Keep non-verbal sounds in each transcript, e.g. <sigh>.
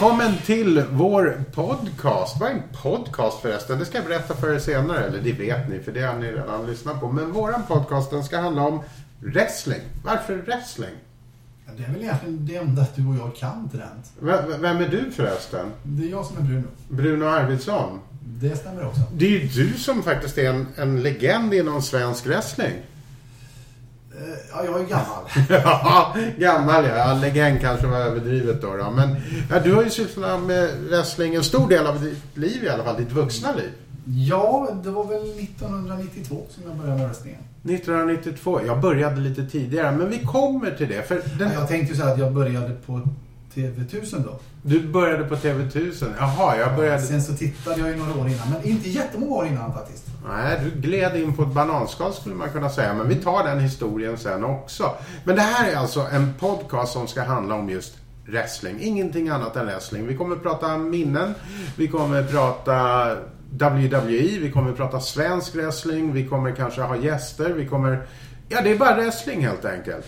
Välkommen till vår podcast. Vad är en podcast förresten? Det ska jag berätta för er senare, eller det vet ni, för det har ni redan lyssnat på. Men våran podcast den ska handla om wrestling. Varför wrestling? Ja, Det är väl egentligen det enda att du och jag kan Trent. V- vem är du förresten? Det är jag som är Bruno. Bruno Arvidsson. Det stämmer också. Det är ju du som faktiskt är en, en legend inom svensk wrestling. Eh, Ja, jag är gammal. <laughs> Ja, gammal ja. ja. Legend kanske var överdrivet då. då. Men ja, du har ju sysslat med wrestling en stor del av ditt liv i alla fall, ditt vuxna liv. Ja, det var väl 1992 som jag började med wrestlingen. 1992. Jag började lite tidigare, men vi kommer till det. För den, Jag tänkte ju säga att jag började på TV1000 då. Du började på TV1000. Jaha, jag började... Sen så tittade jag ju några år innan, men inte jättemånga år innan faktiskt. Nej, du gled in på ett bananskal skulle man kunna säga. Men vi tar den historien sen också. Men det här är alltså en podcast som ska handla om just wrestling. Ingenting annat än wrestling. Vi kommer prata minnen. Vi kommer prata WWE. Vi kommer prata svensk wrestling. Vi kommer kanske ha gäster. Vi kommer... Ja, det är bara wrestling helt enkelt.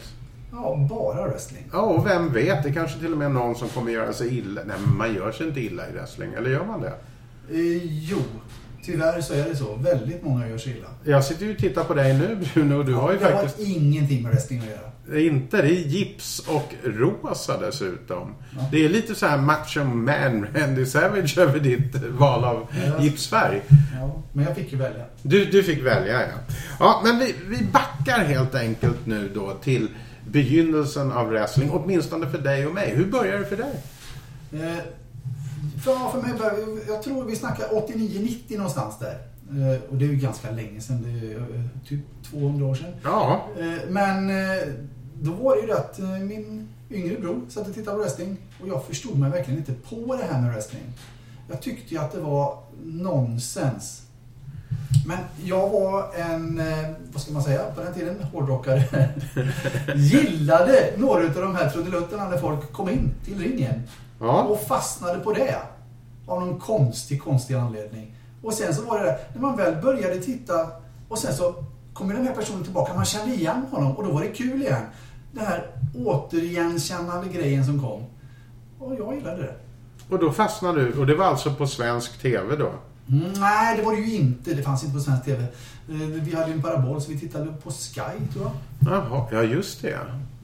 Ja, bara wrestling. Ja, och vem vet, det kanske till och med är någon som kommer göra sig illa. Nej, men man gör sig inte illa i wrestling, eller gör man det? Eh, jo, tyvärr så är det så. Väldigt många gör sig illa. Jag sitter ju och tittar på dig nu Bruno, och du har ju det faktiskt... har ingenting med wrestling att göra. Inte, det är gips och rosa dessutom. Ja. Det är lite så här macho man, Randy Savage över ditt val av Ja. gipsfärg. Ja, men jag fick ju välja. Du, du fick välja, ja. Ja, men vi, vi backar helt enkelt nu då till begynnelsen av wrestling, åtminstone för dig och mig. Hur började det för dig? Eh, för, för mig började, jag tror vi snackar 89-90 någonstans där. Eh, och det är ju ganska länge sedan, det är eh, typ 200 år sedan. Ja, Eh, men eh, då var det ju det att eh, min yngre bror satt och tittade på wrestling och jag förstod mig verkligen inte på det här med wrestling. Jag tyckte ju att det var nonsens. Men jag var en, eh, vad ska man säga, på den tiden hårdrockare. <laughs> Gillade några av de här trudelutterna när folk kom in till ringen. ja. Och fastnade på det. Av någon konstig, konstig anledning. Och sen så var det där, när man väl började titta och sen så kommer den här personen tillbaka, man kände igen honom och då var det kul igen. Den här återigenkännande grejen som kom. Och jag gillade det. Och då fastnade du, och det var alltså på svensk TV då? Nej, det var det ju inte. Det fanns inte på svensk TV. Eh, Vi hade ju en parabol så vi tittade på Sky, tror jag. Jaha, ja just det.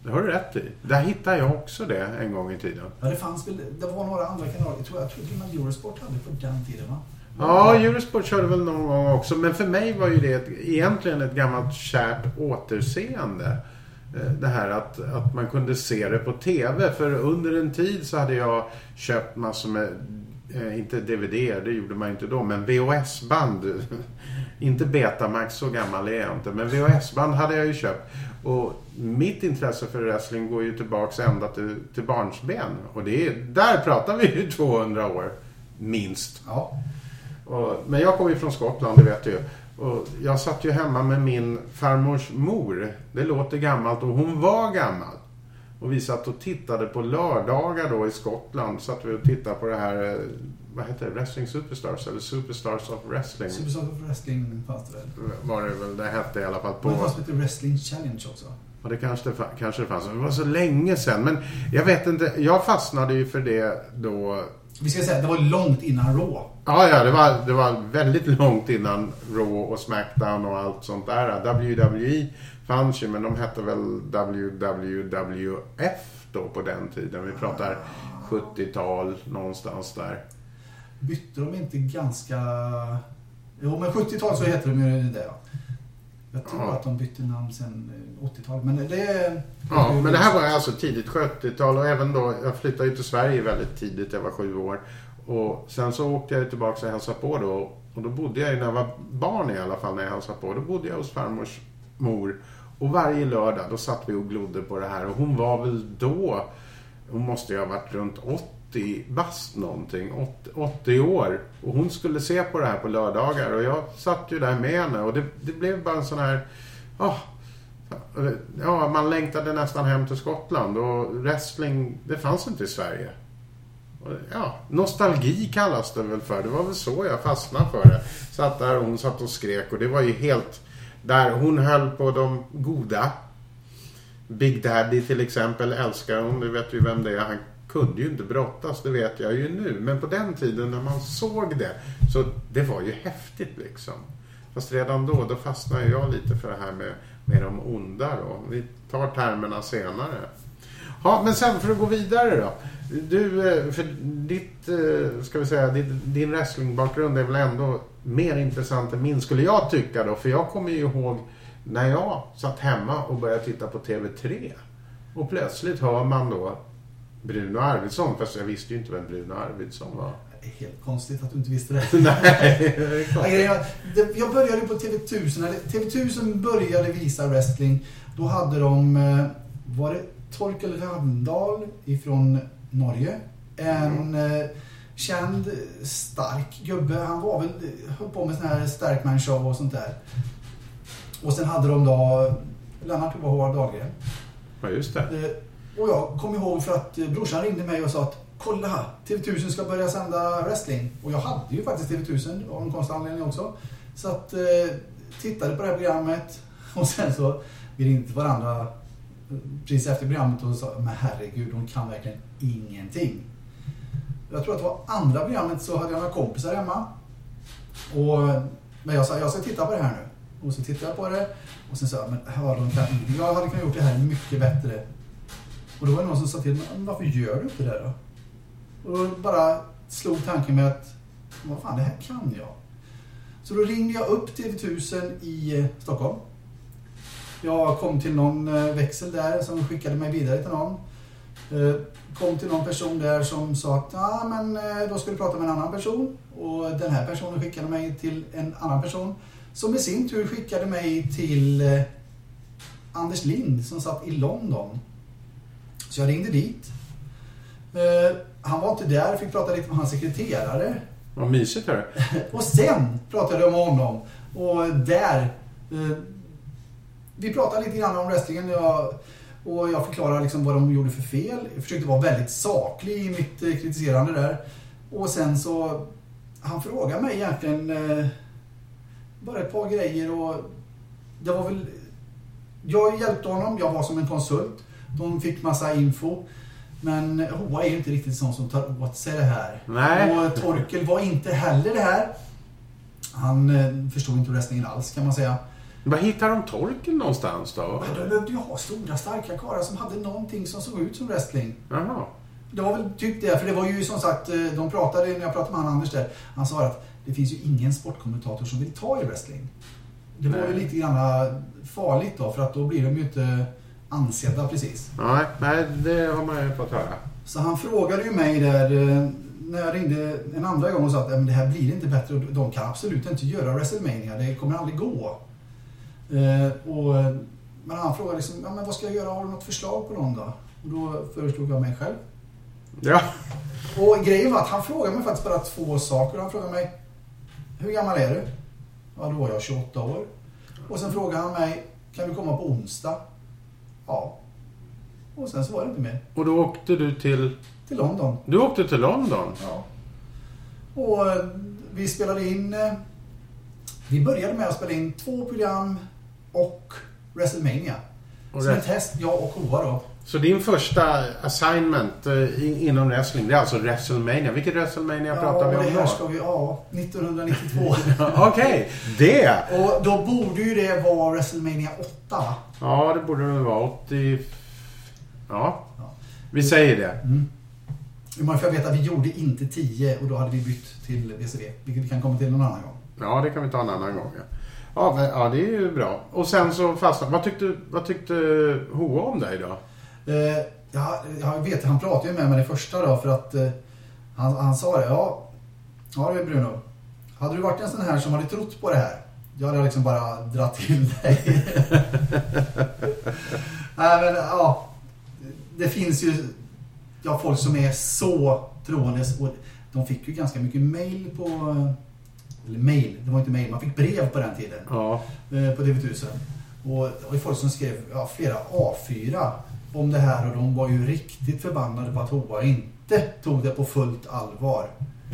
Det har du rätt i. Där hittade jag också det en gång i tiden. Ja, det fanns väl, det var några andra kanaler. Jag tror, jag tror till och med Eurosport hade på den tiden, va? Ja, Eurosport körde väl någon gång också. Men för mig var ju det ett, egentligen ett gammalt kärt återseende. Eh, Det här att, att man kunde se det på TV. För under en tid så hade jag köpt massor med, eh, inte DVD, det gjorde man inte då, men VHS-band. <laughs> inte Betamax, så gammal är jag inte. Men VHS-band hade jag ju köpt. Och mitt intresse för wrestling går ju tillbaks ända till, till barnsben. Och det är, där pratar vi ju <laughs> 200 år, minst. Ja. Och, men jag kommer ju från Skottland, det vet du ju. Och jag satt ju hemma med min farmors mor. Det låter gammalt och hon var gammal. Och vi satt och tittade på lördagar då i Skottland. Satt vi och tittade på det här, eh, vad heter det, Wrestling Superstars eller Superstars of Wrestling. Superstar of Wrestling fanns det väl? Var det väl det hette i alla fall på. Men det fanns heter Wrestling Challenge också. Och det kanske, det kanske det fanns. Det var så länge sedan. Men jag vet inte, jag fastnade ju för det då Vi ska säga, det var långt innan Raw. Ja, ja, det var, det var väldigt långt innan Raw och Smackdown och allt sånt där. WWE fanns ju, men de hette väl WWF då på den tiden. Vi pratar 70-tal någonstans där. Bytte de inte ganska... Jo, men 70-tal så heter de ju det. Ja. Jag tror Ja. att de bytte namn sen eh, 80-talet. Men det... Ja, men det här var alltså tidigt 70-tal och även då, jag flyttade ju till Sverige väldigt tidigt, jag var sju år. Och sen så åkte jag tillbaka och hälsade på då. Och då bodde jag ju när jag var barn i alla fall, när jag hälsade på. Då bodde jag hos farmors mor. Och varje lördag, då satt vi och glodde på det här. Och hon var väl då, hon måste ju ha varit runt 80 bast någonting, 80, 80 år. Och hon skulle se på det här på lördagar. Och jag satt ju där med henne. Och det, det blev bara en sån här, oh, Ja, man längtade nästan hem till Skottland och wrestling, det fanns inte i Sverige. Ja, nostalgi kallas det väl för. Det var väl så jag fastnade för det. Satt där och hon satt och skrek och det var ju helt där. Hon höll på de goda. Big Daddy till exempel älskar hon. Du vet ju vem det är. Han kunde ju inte brottas, det vet jag ju nu. Men på den tiden när man såg det, så det var ju häftigt liksom. Fast redan då, då fastnade jag lite för det här med, med de onda då. Vi tar termerna senare. Ja, men sen för att gå vidare då. Du, eh, för ditt, eh, ska vi säga, din, din wrestlingbakgrund är väl ändå mer intressant än min skulle jag tycka då. För jag kommer ju ihåg när jag satt hemma och började titta på TV3. Och plötsligt hör man då Bruno Arvidsson, fast jag visste ju inte vem Bruno Arvidsson var. Det är helt konstigt att du inte visste det. <laughs> Nej, det <laughs> Jag, jag började på TV1000. eller TV1000 började visa wrestling. Då hade de, eh, var det Torkel Randahl ifrån Norge. En eh, känd, stark gubbe. Han var väl, höll på med sån här Starkman show och sånt där. Och sen hade de då Lennart och Håvard Dahlgren. Ja, just det. Eh, Och jag kom ihåg för att eh, brorsan ringde mig och sa att kolla, TV1000 ska börja sända wrestling. Och jag hade ju faktiskt TV1000 av en konstig anledning också. Så att eh, tittade på det här programmet <laughs> och sen så vi ringde varandra precis efter programmet och sa men herregud, de kan verkligen ingenting. Jag tror att det var andra programmet så hade jag några kompisar hemma. Och, men jag sa, jag ska titta på det här nu. Och så tittade jag på det och sen sa jag, men ja, de kan, jag hade kunnat gjort det här mycket bättre. Och då var det någon som sa till mig, men varför gör du inte det då? Och då bara slog tanken med att, vad fan, det här kan jag. Så då ringde jag upp TV1000 i eh, Stockholm. Jag kom till någon eh, växel där som skickade mig vidare till någon. Eh, Kom till någon person där som sa att ja, men eh, då ska du prata med en annan person. Och den här personen skickade mig till en annan person. Som i sin tur skickade mig till eh, Anders Lind som satt i London. Så jag ringde dit. Han var inte där, fick prata lite med hans sekreterare. Vad mysigt hörru. <laughs> Och sen pratade jag med honom. Och där... Vi pratade lite grann om wrestlingen. Jag, och jag förklarade liksom vad de gjorde för fel. Jag försökte vara väldigt saklig i mitt eh, kritiserande där. Och sen så... Han frågade mig egentligen eh, bara ett par grejer och det var väl... Jag hjälpte honom, jag var som en konsult. De fick massa info. Men Hoa är ju inte riktigt sån som tar åt sig det här. Nej. Och Torkel var inte heller det här. Han eh, förstod inte wrestlingen alls kan man säga. Var hittar de Torkel någonstans då? Men de behövde ju ha stora starka karlar som hade någonting som såg ut som wrestling. Jaha. Det var väl typ det, för det var ju som sagt, eh, de pratade, när jag pratade med han Anders där, han sa att det finns ju ingen sportkommentator som vill ta i wrestling. Det var ju Nej. lite grann farligt då, för att då blir de ju inte ansedda precis. Nej, nej, det har man ju fått höra. Så han frågade ju mig där eh, när jag ringde en andra gång och sa att "Ja, men det här blir inte bättre och de kan absolut inte göra WrestleMania, det kommer aldrig gå. Eh, och, men han frågade liksom, ja, men vad ska jag göra, har du något förslag på någon då? Och då föreslog jag mig själv. Ja. Och grejen var att han frågade mig faktiskt bara två saker. Han frågade mig, hur gammal är du? Ja, då var jag 28 år. Och sen frågade han mig, kan du komma på onsdag? Ja. Och sen så var det inte mer. Och då åkte du till... Till London. Du åkte till London? Ja. Och eh, vi spelade in... eh, Vi började med att spela in två program och WrestleMania. Och Som ett test, jag och Hoa då. Så din första assignment eh, i- inom wrestling, det är alltså WrestleMania. Vilket WrestleMania pratar vi om då? ska vi... Ja, <laughs> 1992. Okej, det! och då borde ju det vara WrestleMania 8 va? Ja, det borde det vara. 80... Ja, Ja. vi säger det. Mm. Man får veta att vi gjorde inte 10 och då hade vi bytt till WCW. Vilket vi kan komma till någon annan gång. Ja, det kan vi ta en annan gång. Ja, ja, men, ja det är ju bra. Och sen så fastnade... Vad tyckte, vad tyckte Hoa om dig då? Eh, ja, jag vet, han pratade ju med mig det första då för att eh, han, han sa det. Ja, ja du Bruno. Hade du varit en sån här som hade trott på det här. Jag hade liksom bara dratt till dig. <laughs> Nej men ja. Det finns ju ja, folk som är så troendes. Och de fick ju ganska mycket mail på... Eller mail, det var inte mail. Man fick brev på den tiden Ja, eh, på TV1000. Och det var folk som skrev ja, flera A4 om det här och de var ju riktigt förbannade på att Hoa inte tog det på fullt allvar.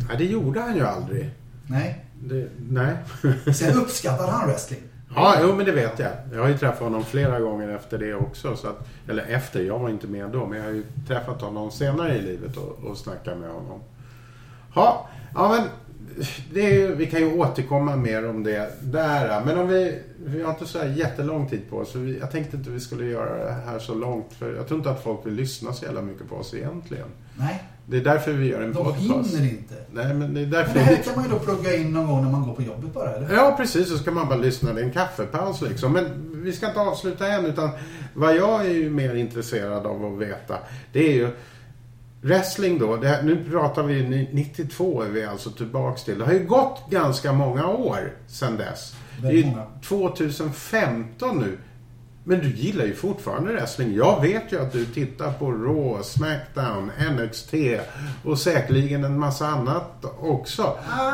Nej, det gjorde han ju aldrig. Nej. Det, nej. <laughs> Sen uppskattade han wrestling. Ja, jo men det vet jag. Jag har ju träffat honom flera gånger efter det också. Så att, eller efter, jag var inte med då. Men jag har ju träffat honom senare i livet och, och snackat med honom. Ha, ja men det vi kan ju återkomma mer om det där. Men om vi, vi har inte så här jättelång tid på oss. så vi- Jag tänkte inte vi skulle göra det här så långt. För jag tror inte att folk vill lyssna så jävla mycket på oss egentligen. Nej, Det är därför vi gör en de podcast. hinner inte. Nej, men det är Men därför det här vi... kan man ju då plugga in någon gång när man går på jobbet bara, eller? Ja, precis. Så ska man bara lyssna. Det är en kaffepaus liksom. Men vi ska inte avsluta än. Utan vad jag är ju mer intresserad av att veta. Det är ju wrestling då. Här, nu pratar vi ni- 92 är vi alltså tillbaks till. Det har ju gått ganska många år sedan dess. Det är ju många. 2015 nu. Men du gillar ju fortfarande wrestling. Jag vet ju att du tittar på Raw, Smackdown, NXT och säkerligen en massa annat också. Ah,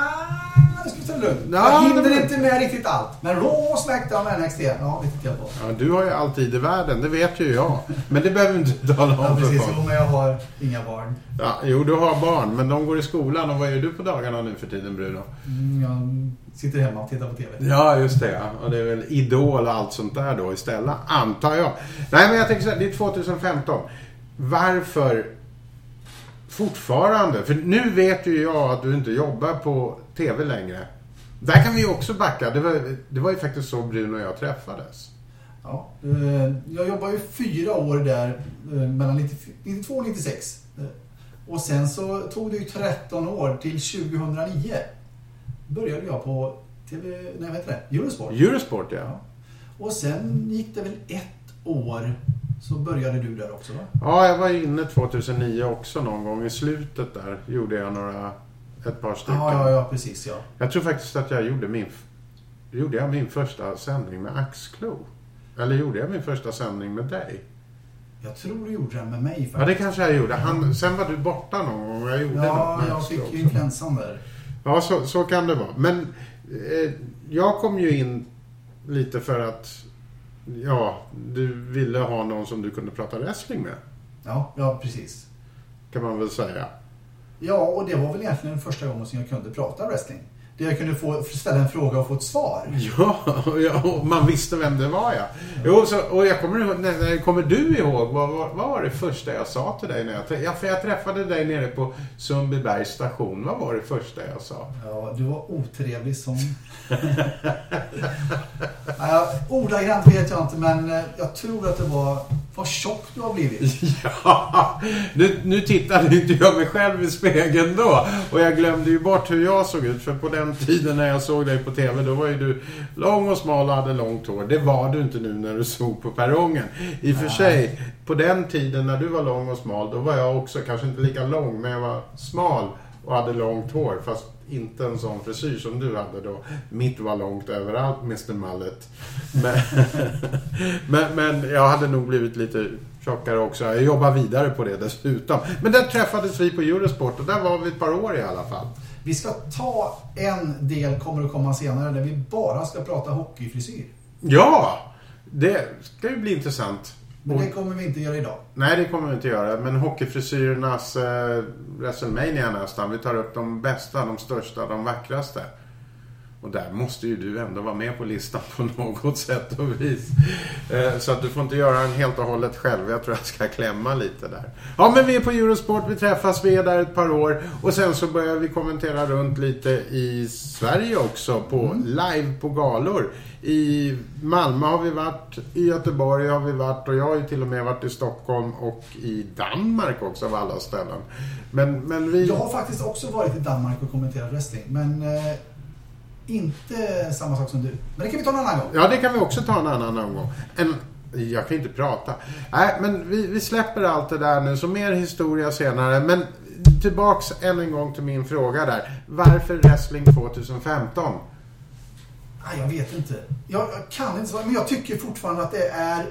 det ska vi ta det lugnt. Ja, jag hinner inte med riktigt allt. Men Raw, Smackdown och NXT, ja, det tittar jag på. Ja, du har ju all tid i världen, det vet ju jag. Men det behöver du inte tala Ja, om för precis. folk. Jo, men jag har inga barn. Ja, jo, du har barn, men de går i skolan. Och vad gör du på dagarna nu för tiden, Bruno? Mm, jag sitter hemma och tittar på TV. Ja, just det. Ja. Och det är väl Idol och allt sånt där då istället, antar jag. Nej, men jag tänker så här, det är 2015. Varför fortfarande? För nu vet ju jag att du inte jobbar på TV längre. Där kan vi också backa. Det var, det var ju faktiskt så Bruno och jag träffades. Ja, eh, jag jobbade ju fyra år där eh, mellan 90 92 och 96. Eh, Och sen så tog det ju 13 år till 2009. Började jag på TV, nej vad heter det? Eurosport. Eurosport, ja. Ja. Och sen gick det väl ett år så började du där också va? Ja, jag var inne 2009 också någon gång. I slutet där gjorde jag några, ett par stycken. Ja, ja, ja, precis ja. Jag tror faktiskt att jag gjorde min, gjorde jag min första sändning med Axklo. Eller gjorde jag min första sändning med dig? Jag tror du gjorde den med mig faktiskt. Ja, det kanske jag gjorde. Han, sen var du borta någon gång och jag gjorde Ja, något med jag fick ju influensan där. Ja, så, så kan det vara. Men eh, jag kom ju in lite för att ja, du ville ha någon som du kunde prata wrestling med. Ja, ja precis. Kan man väl säga. Ja, och det var väl egentligen första gången som jag kunde prata wrestling. Där jag kunde få, ställa en fråga och få ett svar. Ja, ja man visste vem det var ja. Jo, så, och jag kommer ihåg, när, kommer du ihåg, vad, vad, vad var det första jag sa till dig när jag, ja, för jag träffade dig nere på Sundbybergs station. Vad var det första jag sa? Ja, du var otrevlig som... <laughs> ja, ordagrant vet jag inte, men eh, jag tror att det var... Vad tjock du har blivit. <laughs> Ja, nu, nu tittade inte jag mig själv i spegeln då. Och jag glömde ju bort hur jag såg ut. För på den tiden när jag såg dig på TV, då var ju du lång och smal och hade långt hår. Det var du inte nu när du såg på perrongen. I och för sig, på den tiden när du var lång och smal, då var jag också kanske inte lika lång, men jag var smal och hade långt hår. Fast inte en sån frisyr som du hade då. Mitt var långt överallt, Mr Mallet. Men, <laughs> men, men jag hade nog blivit lite tjockare också. Jag jobbar vidare på det dessutom. Men där träffades vi på Eurosport och där var vi ett par år i alla fall. Vi ska ta en del, kommer att komma senare, där vi bara ska prata hockeyfrisyr. Ja! Det ska ju bli intressant. Men det kommer vi inte göra idag. Nej, det kommer vi inte göra. Men hockeyfrisyrernas eh, WrestleMania nästan. Vi tar upp de bästa, de största, de vackraste. Och där måste ju du ändå vara med på listan på <laughs> något sätt och vis. Eh, så att du får inte göra den helt och hållet själv. Jag tror jag ska klämma lite där. Ja, men vi är på Eurosport. Vi träffas. Vi är där ett par år. Och sen så börjar vi kommentera runt lite i Sverige också. På live på galor. I Malmö har vi varit. I Göteborg har vi varit. Och jag har ju till och med varit i Stockholm och i Danmark också av alla ställen. Men, men vi... Jag har faktiskt också varit i Danmark och kommenterat wrestling, men eh, inte samma sak som du. Men det kan vi ta en annan gång. Ja, det kan vi också ta en annan gång. En, jag kan inte prata. Nej, men vi, vi släpper allt det där nu, så mer historia senare. Men tillbaks än en gång till min fråga där. Varför wrestling 2015? Nej, jag vet inte. Jag, jag kan inte svara, men jag tycker fortfarande att det är...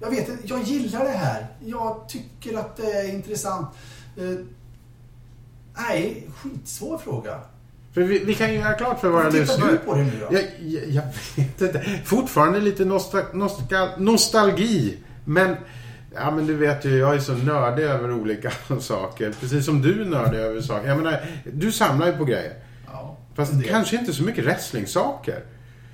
Jag vet inte, jag gillar det här. Jag tycker att det är intressant. Eh, nej, skitsvår fråga. För vi, vi kan ju göra klart för våra tittar lyssnare. du på det nu då? Jag, jag, jag vet inte. Fortfarande lite nostal, nostal, nostalgi. Men, ja men du vet ju, jag är så nördig över olika <laughs> saker. Precis som du är nördig över saker. Jag menar, du samlar ju på grejer. Ja, Fast kanske inte så mycket wrestlingsaker.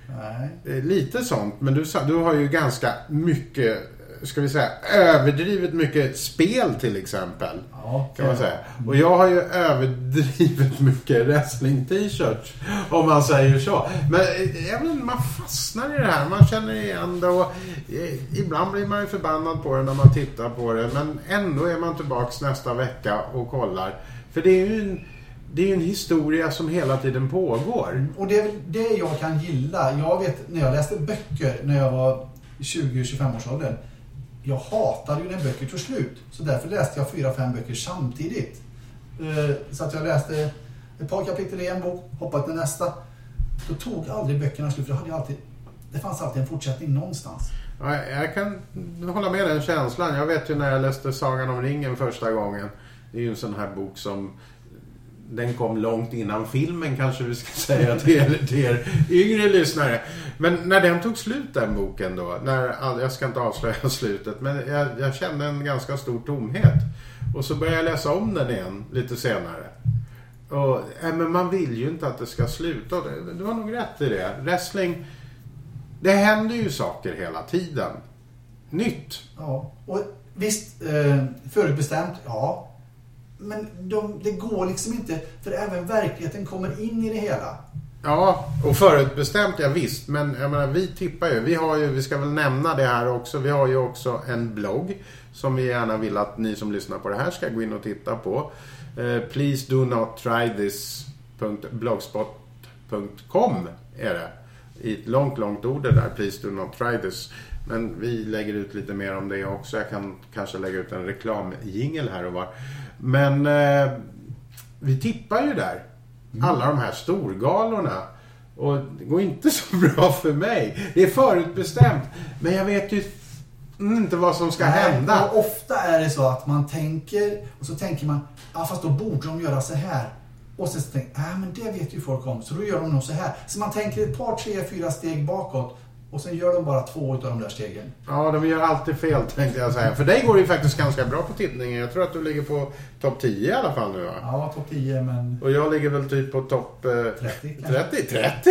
Nej. Eh, Lite sånt, men du, du har ju ganska mycket, ska vi säga, överdrivet mycket spel till exempel. Ja, Kan man säga. Och jag har ju överdrivet mycket wrestling-t-shirts. Om man säger så. Men eh, jag vet, inte, man fastnar i det här. Man känner igen det och eh, ibland blir man ju förbannad på det när man tittar på det. Men ändå är man tillbaks nästa vecka och kollar. För det är ju en, det är ju en historia som hela tiden pågår. Och det är väl det jag kan gilla. Jag vet när jag läste böcker när jag var i 20-25 års åldern. Jag hatade ju när böcker tog slut. Så därför läste jag fyra, fem böcker samtidigt. Eh, så att jag läste ett par kapitel i en bok, hoppade till nästa. Då tog aldrig böckerna slut för då hade jag alltid, det fanns alltid en fortsättning någonstans. Ja, jag kan hålla med den känslan. Jag vet ju när jag läste Sagan om ringen första gången. Det är ju en sån här bok som den kom långt innan filmen kanske vi ska <laughs> säga till er, till er yngre lyssnare. Men när den tog slut den boken då, när, jag ska inte avslöja <laughs> slutet, men jag, jag kände en ganska stor tomhet. Och så började jag läsa om den igen lite senare. Och, äh, men man vill ju inte att det ska sluta. Du har nog rätt i det. Wrestling, det händer ju saker hela tiden. Nytt. Ja, och visst, eh, förutbestämt, ja. Men de, det går liksom inte, för även verkligheten kommer in i det hela. Ja, och förutbestämt ja visst. Men jag menar, vi tippar ju. Vi har ju, vi ska väl nämna det här också. Vi har ju också en blogg som vi gärna vill att ni som lyssnar på det här ska gå in och titta på. Eh, please do not try this.blogspot.com är det. I ett långt, långt ord det där. Please do not try this. Men vi lägger ut lite mer om det också. Jag kan kanske lägga ut en reklamjingel här och var. Men eh, vi tippar ju där. Alla de här storgalorna. Och det går inte <laughs> så bra för mig. Det är förutbestämt. Men jag vet ju inte vad som ska Nej, hända. Och ofta är det så att man tänker och så tänker man, ja fast då borde de göra så här. Och sen så tänker jag, men det vet ju folk om, så då gör de nog så här. Så man tänker ett par, tre, fyra steg bakåt och sen gör de bara två utav de där stegen. Ja, de gör alltid fel tänkte jag säga. För dig går det ju faktiskt ganska bra på tittningen. Jag tror att du ligger på topp 10 i alla fall nu va? Ja, topp 10 men Och jag ligger väl typ på topp... Eh, 30 kanske. 30? 30?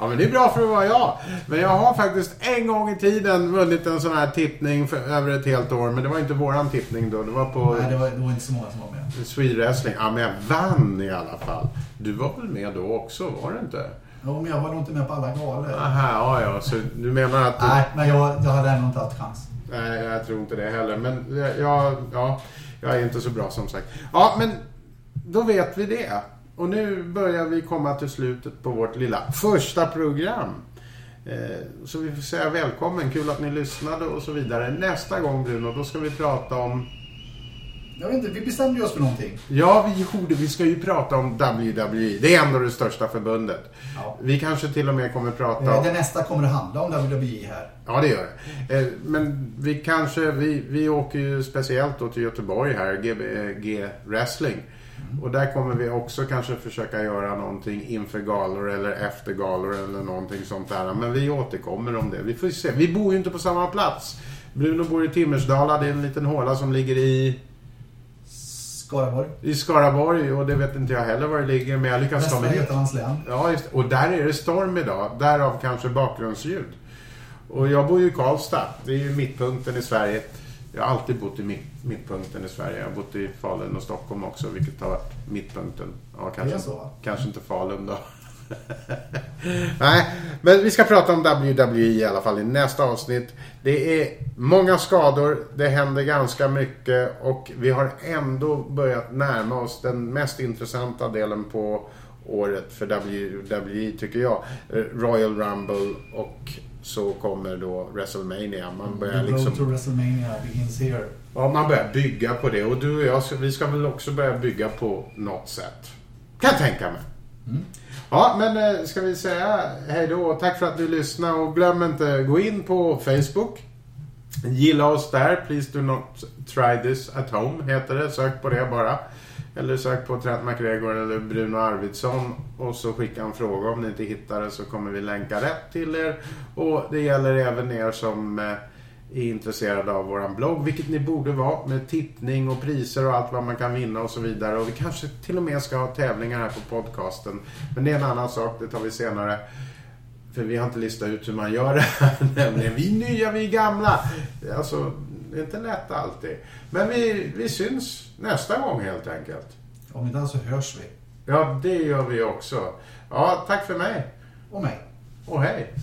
Ja men det är bra för att vara jag. Men jag har faktiskt en gång i tiden vunnit en sån här tippning för över ett helt år. Men det var inte våran tippning då. Det var på Nej, det var, det var inte så många som var med. Swede Wrestling. Ja men jag vann i alla fall. Du var väl med då också? Var du inte? Jo, men jag var nog inte med på alla galor. Aha, ja ja. Så du menar att... Du... Nej, men jag, jag hade ändå inte haft chans. Nej, jag tror inte det heller. Men jag, ja, jag är inte så bra som sagt. Ja, men då vet vi det. Och nu börjar vi komma till slutet på vårt lilla första program. Eh, Så vi får säga välkommen, kul att ni lyssnade och så vidare. Nästa gång Bruno, då ska vi prata om... Jag vet inte, vi bestämde oss för någonting. Ja, vi gjorde, vi ska ju prata om WWE. Det är ändå det största förbundet. Ja. Vi kanske till och med kommer prata Eh, om... Det nästa kommer att handla om WWE här. Ja, det gör det. Eh, Men vi kanske, vi, vi åker ju speciellt då till Göteborg här, GBG Wrestling. Och där kommer vi också kanske försöka göra någonting inför galor eller efter galor eller någonting sånt där. Men vi återkommer om det. Vi får se. Vi bor ju inte på samma plats. Bruno bor i Timmersdala, det är en liten håla som ligger i, Skaraborg. i Skaraborg och det vet inte jag heller var det ligger men jag lyckas ta Västra mig dit. Götalands län. Ja, just, och där är det storm idag. Därav kanske bakgrundsljud. Och jag bor ju i Karlstad. Det är ju mittpunkten i Sverige. Jag har alltid bott i mitt, mittpunkten i Sverige. Jag har bott i Falun och Stockholm också, vilket har varit mittpunkten. Ja, kanske, Det är så, kanske inte Falun då. <laughs> Nej, men vi ska prata om WWE i alla fall i nästa avsnitt. Det är många skador, det händer ganska mycket och vi har ändå börjat närma oss den mest intressanta delen på året för WWE tycker jag. Royal Rumble och så kommer då WrestleMania. Man börjar The road to liksom... WrestleMania begins here. Ja, man börjar bygga på det och du och jag, vi ska väl också börja bygga på något sätt. Kan jag tänka mig. Mm. Ja, men eh, ska vi säga hej då. Tack för att du lyssnade och glöm inte gå in på Facebook. Gilla oss där. Please do not try this at home heter det. Sök på det bara. Eller sök på Trent McGregor eller Bruno Arvidsson och så skicka en fråga om ni inte hittar det så kommer vi länka rätt till er. Och det gäller även er som eh, är intresserade av våran blogg, vilket ni borde vara med tippning och priser och allt vad man kan vinna och så vidare. Och vi kanske till och med ska ha tävlingar här på podcasten. Men det är en annan sak, det tar vi senare. För vi har inte listat ut hur man gör det här. <laughs> Nämligen vi nya, vi gamla. Alltså, det är inte lätt alltid. Men vi, vi syns nästa gång helt enkelt. Om inte så hörs vi. Ja, det gör vi också. Ja, tack för mig. Och mig. Och hej.